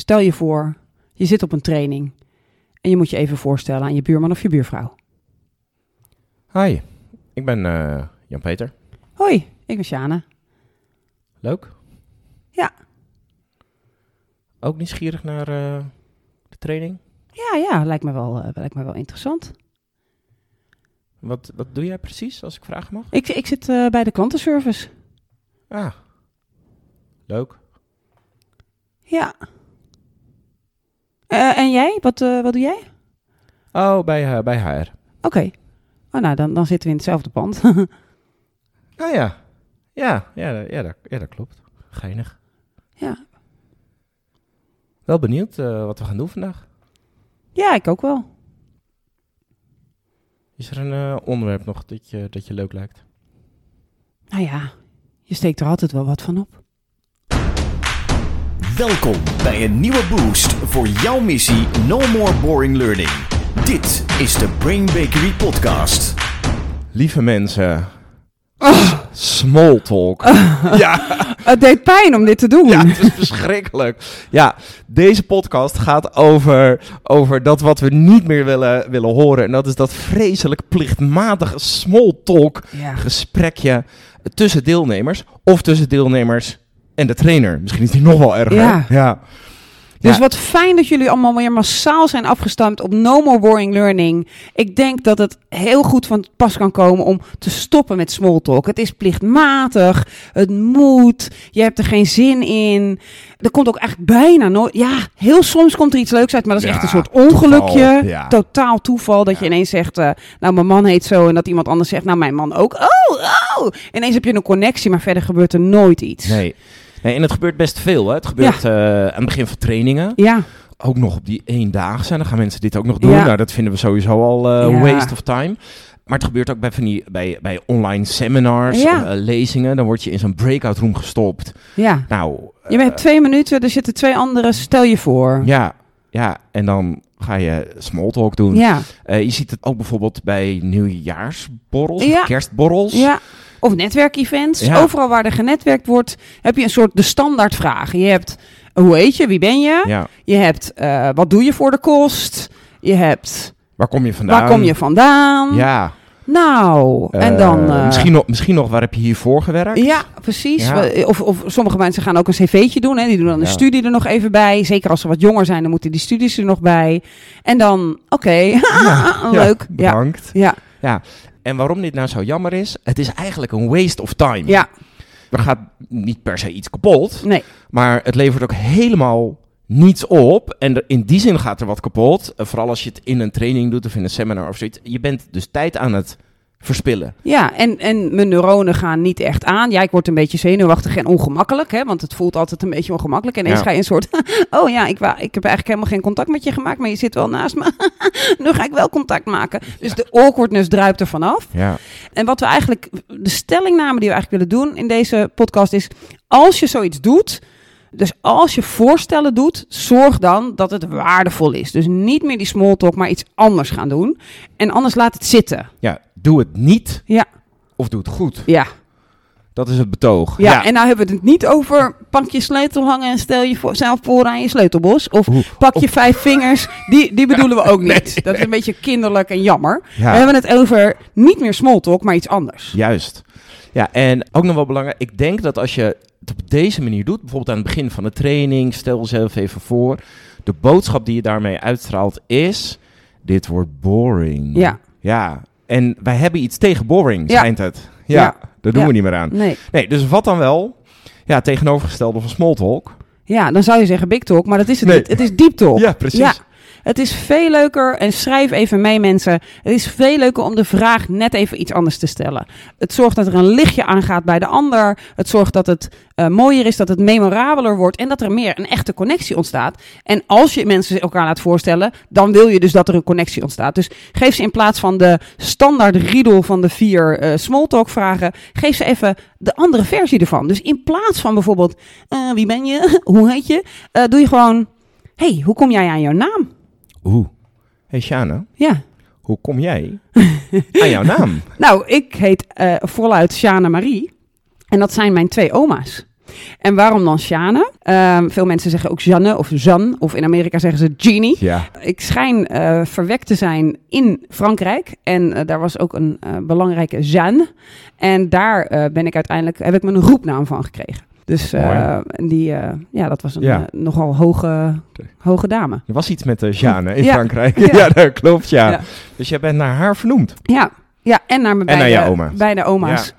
Stel je voor, je zit op een training en je moet je even voorstellen aan je buurman of je buurvrouw. Hi, ik ben eh, Jan-Peter. Hoi, ik ben Sjane. Leuk. Ja. Ook nieuwsgierig naar eh, de training? Ja, ja, lijkt me wel, eh, lijkt me wel interessant. Wat, wat doe jij precies, als ik vragen mag? Ik, ik zit bij de klantenservice. Ah, leuk. Ja. Eh, en jij? Wat, eh, wat doe jij? Oh, bij, eh, bij HR. Oké. Oh, nou, dan, dan zitten we in hetzelfde pand. Ah ja. Ja, ja, ja, ja, dat, ja, dat klopt. Geinig. ja. Wel benieuwd wat we gaan doen vandaag. ja, ik ook wel. Is er een onderwerp nog dat je, dat je leuk lijkt? Nou ja, je steekt er altijd wel wat van op. Welkom bij een nieuwe boost voor jouw missie No More Boring Learning. Dit is de Brain Bakery Podcast. Lieve mensen. Small talk. ja, Het deed pijn om dit te doen. ja, het is verschrikkelijk. Ja, deze podcast gaat over, over dat wat we niet meer willen, willen horen. En dat is dat vreselijk plichtmatige small talk Ja. gesprekje tussen deelnemers. Of tussen deelnemers en de trainer. Misschien is die nog wel erger. Ja. ja. Dus Ja. wat fijn dat jullie allemaal weer massaal zijn afgestamd op No More Boring Learning. Ik denk dat het heel goed van pas kan komen om te stoppen met small talk. Het is plichtmatig, het moet, je hebt er geen zin in. Er komt ook eigenlijk bijna nooit... Ja, heel soms komt er iets leuks uit, maar dat is Ja, echt een soort ongelukje. ja. Totaal toeval dat je ineens zegt, eh, nou mijn man heet zo. En dat iemand anders zegt, nou mijn man ook. Oh, oh. Ineens heb je een connectie, maar verder gebeurt er nooit iets. Nee. Nee. En het gebeurt best veel. Hè. Het gebeurt eh, aan het begin van trainingen. Ja, Ook nog op die eendaagse. En dan gaan mensen dit ook nog doen. Ja. Nou, dat vinden we sowieso al Ja. waste of time. Maar het gebeurt ook bij, van die, bij, bij online seminars, Ja. eh, lezingen. Dan word je in zo'n breakout room gestopt. ja. Nou, Je hebt twee minuten, er zitten twee anderen, stel je voor. ja, ja, en dan ga je small talk doen. Ja, Eh, je ziet het ook bijvoorbeeld bij nieuwjaarsborrels, Ja. kerstborrels. ja. Of netwerkevents. Ja. Overal waar er genetwerkt wordt, heb je een soort de standaardvragen. Je hebt, hoe heet je, wie ben je? Ja. Je hebt, eh, wat doe je voor de kost? Je hebt, Waar kom je vandaan? waar kom je vandaan? Ja. Nou, en Eh, dan... eh, misschien, nog, misschien nog, waar heb je hiervoor gewerkt? Ja, precies. Ja. Of, of sommige mensen gaan ook een cv'tje doen. Hè. Die doen dan een Ja. studie er nog even bij. Zeker als ze wat jonger zijn, dan moeten die studies er nog bij. En dan, oké, leuk. Ja, Bedankt. ja, En waarom dit nou zo jammer is, het is eigenlijk een waste of time. ja, Er gaat niet per se iets kapot, nee. maar het levert ook helemaal niets op. En er- in die zin gaat er wat kapot. Eh, Vooral als je het in een training doet of in een seminar of zoiets. Je bent dus tijd aan het verspillen. Ja, en, en mijn neuronen gaan niet echt aan. Ja, ik word een beetje zenuwachtig en ongemakkelijk, hè, want het voelt altijd een beetje ongemakkelijk. En ineens Ja. ga je een soort, oh ja, ik, wa- ik heb eigenlijk helemaal geen contact met je gemaakt, maar je zit wel naast me. nu ga ik wel contact maken. Dus de awkwardness druipt er vanaf. Ja. En wat we eigenlijk, de stellingname die we eigenlijk willen doen in deze podcast is: als je zoiets doet, dus als je voorstellen doet, zorg dan dat het waardevol is. Dus niet meer die small talk, maar iets anders gaan doen. En anders laat het zitten. ja, doe het niet Ja, of doe het goed. ja, Dat is het betoog. ja. En nou hebben we het niet over pak je sleutel hangen en stel je voor, zelf voor aan je sleutelbos. Of Oeh. pak je vijf vingers. Die, die bedoelen we ook niet. Dat is een beetje kinderlijk en jammer. Ja. We hebben het over niet meer small talk, maar iets anders. Juist. Ja, en ook nog wel belangrijk. Ik denk dat als je het op deze manier doet, bijvoorbeeld aan het begin van de training, stel jezelf even voor, de boodschap die je daarmee uitstraalt is: dit wordt boring. Ja. Ja. En wij hebben iets tegen boring, Ja. schijnt het. Ja, Ja. daar doen Ja. we niet meer aan. Nee. Nee, dus wat dan wel? Ja, tegenovergestelde van small talk. Ja, dan zou je zeggen big talk, maar dat is het Nee. niet. Het is deep talk. Ja, precies. Ja. Het is veel leuker, en schrijf even mee mensen, het is veel leuker om de vraag net even iets anders te stellen. Het zorgt dat er een lichtje aangaat bij de ander. Het zorgt dat het eh, mooier is, dat het memorabeler wordt en dat er meer een echte connectie ontstaat. En als je mensen elkaar laat voorstellen, dan wil je dus dat er een connectie ontstaat. Dus geef ze in plaats van de standaard riedel van de vier eh smalltalk vragen, geef ze even de andere versie ervan. Dus in plaats van bijvoorbeeld, eh, wie ben je, hoe heet je, doe je gewoon, hey, hoe kom jij aan jouw naam? Oeh. Hey Shana, Ja. hoe kom jij aan jouw naam? Nou, ik heet eh voluit Shana Marie. En dat zijn mijn twee oma's. En waarom dan Sjane? Ehm, veel mensen zeggen ook Janne of Jeanne, of in Amerika zeggen ze Genie. Ja. Ik schijn eh, verwekt te zijn in Frankrijk. En eh, daar was ook een eh, belangrijke Jeanne. En daar eh, ben ik uiteindelijk, heb ik mijn roepnaam van gekregen. Dus eh, en die, eh, ja, dat was een Ja. eh, nogal hoge, hoge dame. Er was iets met de Jeanne in Ja. Frankrijk. Ja. Dat klopt, ja. Dus jij bent naar haar vernoemd. Ja, ja en naar mijn En naar beide, je oma's. beide oma's.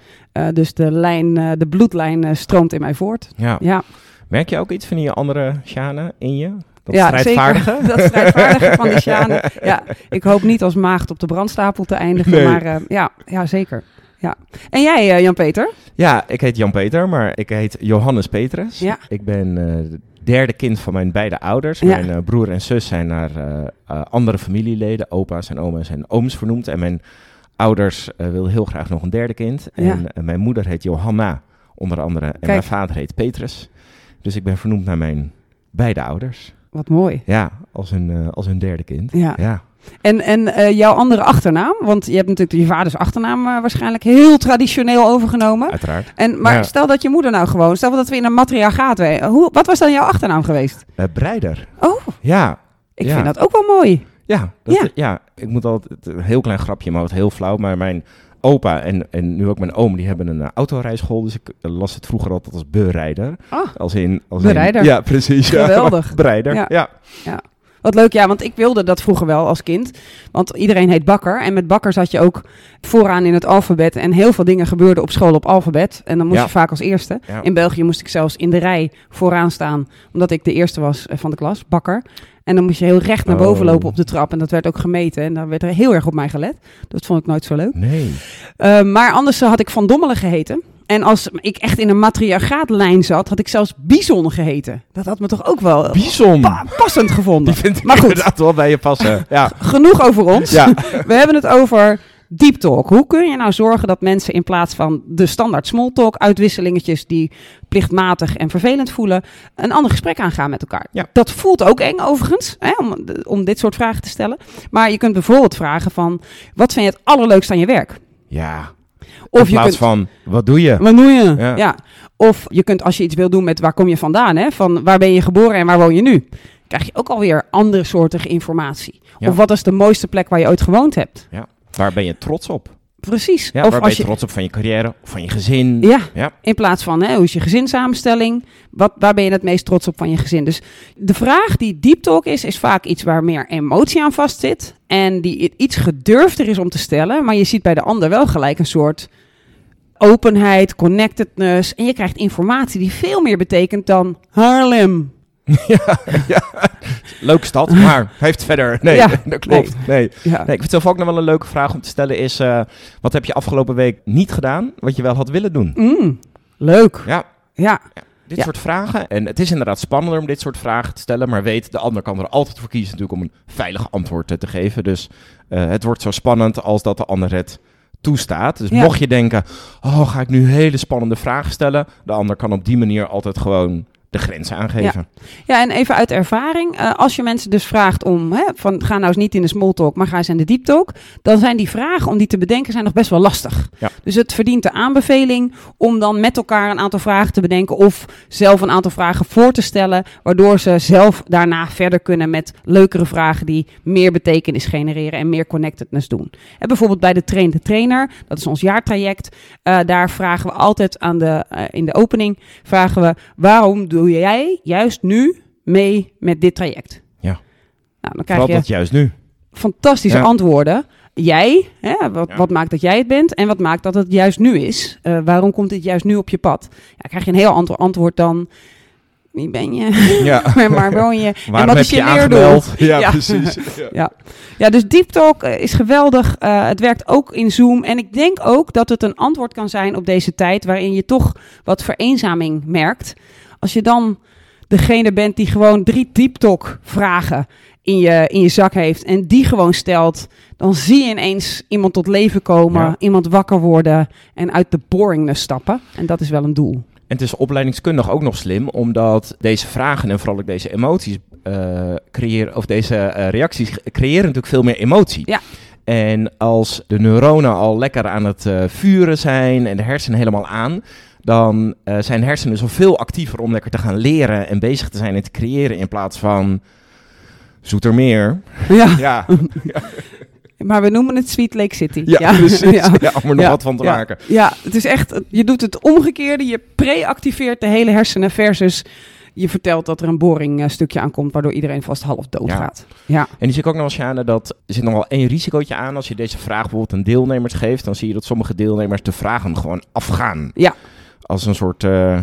Dus de, lijn, de bloedlijn stroomt in mij voort. Ja. Ja, Merk je ook iets van die andere Jeanne in je? Dat ja strijdvaardige? zeker. Dat strijdvaardige van die Sjane. Ja, ik hoop niet als maagd op de brandstapel te eindigen. Nee. Maar ja, ja, zeker. Ja. En jij, eh, Jan-Peter? Ja, ik heet Jan-Peter, maar ik heet Johannes Petrus. Ja. Ik ben het derde kind van mijn beide ouders. Ja. Mijn eh, broer en zus zijn naar andere familieleden, opa's en oma's en ooms vernoemd. En mijn ouders wilden heel graag nog een derde kind. Ja. En mijn moeder heet Johanna, onder andere. En mijn vader heet Petrus. Dus ik ben vernoemd naar mijn beide ouders. Wat mooi. Ja, als hun, als hun derde kind. Ja. Ja. En, en eh, jouw andere achternaam? Want je hebt natuurlijk je vaders achternaam eh, waarschijnlijk heel traditioneel overgenomen. Uiteraard. En, maar Ja. stel dat je moeder nou gewoon, stel dat we in een matriarchaat zijn. Hoe, wat was dan jouw achternaam geweest? Eh, Breider. Oh, Ja. ik Ja. vind dat ook wel mooi. Ja, dat, Ja. ja. ik moet altijd een heel klein grapje, maar wat heel flauw. Maar mijn opa en, en nu ook mijn oom, die hebben een eh, autorijschool. Dus ik eh, las het vroeger altijd als berijder. Ah, Als in, als Berijder. In, ja, precies. ja. Geweldig. Berijder, Ja. ja. Wat leuk. Ja, want ik wilde dat vroeger wel als kind. Want iedereen heet Bakker. En met Bakker zat je ook vooraan in het alfabet. En heel veel dingen gebeurden op school op alfabet. En dan moest Ja. je vaak als eerste. Ja. In België moest ik zelfs in de rij vooraan staan. Omdat ik de eerste was eh, van de klas, Bakker. En dan moest je heel recht naar boven Oh. lopen op de trap. En dat werd ook gemeten. En daar werd er heel erg op mij gelet. Dat vond ik nooit zo leuk. Nee. Uh, maar anders had ik Van Dommelen geheten. En als ik echt in een matriarchaatlijn zat, had ik zelfs Bison geheten. Dat had me toch ook wel Bison. pa- passend gevonden. Die vind ik Maar goed. inderdaad wel bij je passen. Ja. Genoeg over ons. ja. We hebben het over deep talk. Hoe kun je nou zorgen dat mensen in plaats van de standaard small talk uitwisselingetjes die plichtmatig en vervelend voelen, een ander gesprek aangaan met elkaar? Ja. Dat voelt ook eng overigens, hè, om, om dit soort vragen te stellen. Maar je kunt bijvoorbeeld vragen van, wat vind je het allerleukst aan je werk? Ja. Of In je plaats kunt, van, wat doe je? Wat doe je? Ja. Ja. Of je kunt, als je iets wil doen met waar kom je vandaan, hè? van waar ben je geboren en waar woon je nu, krijg je ook alweer andere soortige informatie. Ja. Of wat is de mooiste plek waar je ooit gewoond hebt? Waar ben je trots op? Precies. Ja, of waar ben als je trots op van je carrière? Of van je gezin? ja, Ja. in plaats van hè, hoe is je gezinssamenstelling? Wat, waar ben je het meest trots op van je gezin? Dus de vraag die deep talk is, is vaak iets waar meer emotie aan vastzit. En die iets gedurfder is om te stellen. Maar je ziet bij de ander wel gelijk een soort openheid, connectedness. En je krijgt informatie die veel meer betekent dan Haarlem. Leuke stad, maar heeft verder... Nee, Ja. dat klopt. Nee. Ja. Nee, ik vind zelf ook nog wel een leuke vraag om te stellen is... eh, wat heb je afgelopen week niet gedaan, wat je wel had willen doen? Mm, leuk. Ja, Ja. dit Ja. soort vragen. En het is inderdaad spannender om dit soort vragen te stellen. Maar weet, de ander kan er altijd voor kiezen natuurlijk om een veilig antwoord eh, te geven. Dus eh, het wordt zo spannend als dat de ander het toestaat. Dus Ja. mocht je denken, oh, ga ik nu hele spannende vragen stellen? De ander kan op die manier altijd gewoon de grenzen aangeven. Ja, en even uit ervaring. eh, als je mensen dus vraagt om, hè, van ga nou eens niet in de small talk, maar ga eens in de deep talk. Dan zijn die vragen om die te bedenken zijn nog best wel lastig. Ja. Dus het verdient de aanbeveling om dan met elkaar een aantal vragen te bedenken. Of zelf een aantal vragen voor te stellen. Waardoor ze zelf daarna verder kunnen met leukere vragen die meer betekenis genereren en meer connectedness doen. En bijvoorbeeld bij de Train de Trainer, dat is ons jaartraject. eh, daar vragen we altijd aan de, eh, in de opening, vragen we waarom doe jij juist nu mee met dit traject? Ja. Nou, dan krijg Vooral je dat juist nu. fantastische Ja. antwoorden. Jij, hè, wat, Ja. wat maakt dat jij het bent en wat maakt dat het juist nu is? Eh, waarom komt dit juist nu op je pad? Ja, krijg je een heel ander antwoord dan wie ben je? Ja. Waar woon je? Waarom wat heb is je leerdoel? Ja, Ja. precies. Ja. Ja. ja, dus Deep Talk eh, is geweldig. Eh, het werkt ook in Zoom. En ik denk ook dat het een antwoord kan zijn op deze tijd waarin je toch wat vereenzaming merkt. Als je dan degene bent die gewoon drie Deep Talk vragen in je, in je zak heeft en die gewoon stelt, dan zie je ineens iemand tot leven komen, Ja. iemand wakker worden en uit de boringness stappen. En dat is wel een doel. En het is opleidingskundig ook nog slim, omdat deze vragen en vooral ook deze emoties eh, creëren, of deze eh, reacties creëren natuurlijk veel meer emotie. Ja. En als de neuronen al lekker aan het eh, vuren zijn en de hersenen helemaal aan, dan eh, zijn hersenen zoveel actiever om lekker te gaan leren en bezig te zijn en te creëren in plaats van zoetermeer. Ja, Ja, maar we noemen het Sweet Lake City. ja, precies. Ja. Ja. om er nog Ja, wat van te ja. maken. Ja, het is echt, je doet het omgekeerde. Je pre-activeert de hele hersenen versus je vertelt dat er een boring eh, stukje aankomt waardoor iedereen vast half dood Ja. gaat. Ja, En die zie ik ook nog wel, Sjane, dat er zit nog wel één risicootje aan. Als je deze vraag bijvoorbeeld aan deelnemers geeft, dan zie je dat sommige deelnemers de vragen gewoon afgaan. Ja. Als een soort eh,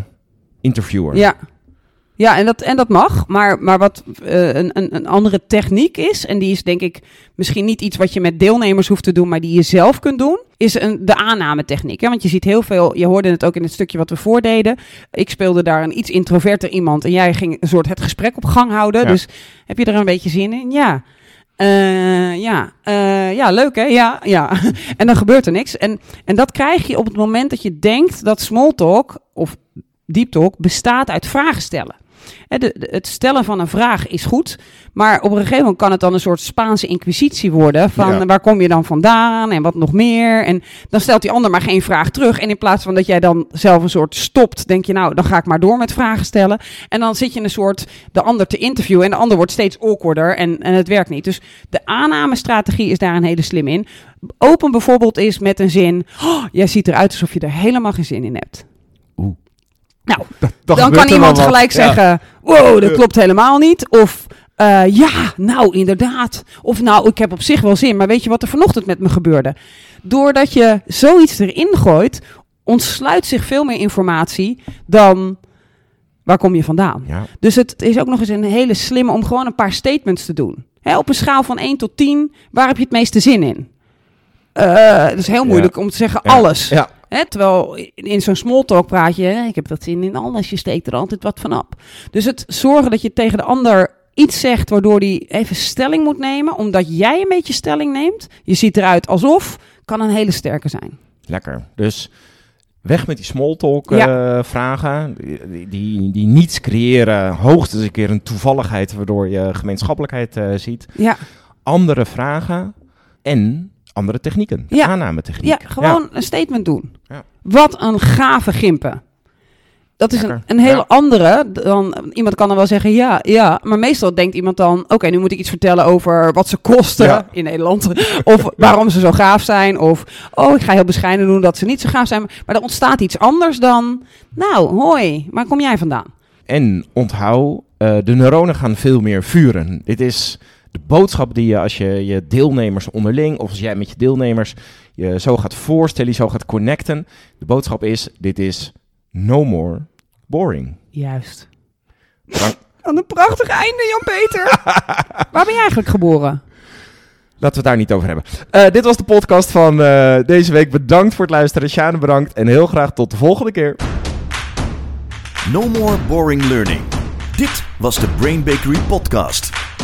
interviewer. ja. Ja, en dat, en dat mag. Maar, maar wat eh, een, een, een andere techniek is, en die is denk ik misschien niet iets wat je met deelnemers hoeft te doen, maar die je zelf kunt doen, is een, de aannametechniek. Hè? Want je ziet heel veel, je hoorde het ook in het stukje wat we voordeden. Ik speelde daar een iets introverter iemand en jij ging een soort het gesprek op gang houden. Ja. Dus heb je er een beetje zin in? Ja. Eh, ja, Eh, ja, leuk hè? Ja, ja. en dan gebeurt er niks. En, en dat krijg je op het moment dat je denkt dat small talk of deep talk bestaat uit vragen stellen. Het stellen van een vraag is goed, maar op een gegeven moment kan het dan een soort Spaanse inquisitie worden. Van Ja. waar kom je dan vandaan en wat nog meer? En dan stelt die ander maar geen vraag terug. En in plaats van dat jij dan zelf een soort stopt, denk je nou, dan ga ik maar door met vragen stellen. En dan zit je een soort de ander te interviewen en de ander wordt steeds awkwarder en, en het werkt niet. Dus de aannamestrategie is daar een hele slim in. Open bijvoorbeeld is met een zin, oh, jij ziet eruit alsof je er helemaal geen zin in hebt. Nou, Dan kan iemand wat. gelijk Ja. zeggen: Wow, dat klopt helemaal niet. Of eh, ja, nou inderdaad. Of nou, ik heb op zich wel zin, maar weet je wat er vanochtend met me gebeurde? Doordat je zoiets erin gooit, ontsluit zich veel meer informatie dan waar kom je vandaan. Ja. Dus het is ook nog eens een hele slimme om gewoon een paar statements te doen. Hè, op een schaal van 1 tot 10, waar heb je het meeste zin in? Eh het is heel moeilijk om te zeggen Ja. alles. Ja. Hè, terwijl in- zo'n small talk praat je, hè, ik heb dat zin in alles, je steekt er altijd wat van op. Dus het zorgen dat je tegen de ander iets zegt waardoor die even stelling moet nemen, omdat jij een beetje stelling neemt. Je ziet eruit alsof, kan een hele sterke zijn. Lekker. Dus weg met die small talk Ja. eh, vragen. Die, die, die niets creëren. Hoogstens een keer een toevalligheid waardoor je gemeenschappelijkheid eh, ziet. Ja, Andere vragen en andere technieken. Ja. Aannametechniek. ja gewoon een statement doen. Ja. Wat een gave gimpen. Dat is een, Lekker. een hele Ja. andere dan iemand kan dan wel zeggen ja, ja, maar meestal denkt iemand dan oké, nu moet ik iets vertellen over wat ze kosten in Nederland of waarom ze zo gaaf zijn of oh, ik ga heel bescheiden doen dat ze niet zo gaaf zijn, maar er ontstaat iets anders dan nou, hoi, waar kom jij vandaan? En onthoud, eh, de neuronen gaan veel meer vuren. Dit is de boodschap die je als je je deelnemers onderling, of als jij met je deelnemers je zo gaat voorstellen, je zo gaat connecten. De boodschap is, dit is no more boring. Juist. Wat een prachtig einde, Jan-Peter. waar ben je eigenlijk geboren? Laten we het daar niet over hebben. Eh, dit was de podcast van eh, deze week. Bedankt voor het luisteren. Sjane bedankt. En heel graag tot de volgende keer. No more boring learning. Dit was de Brain Bakery podcast.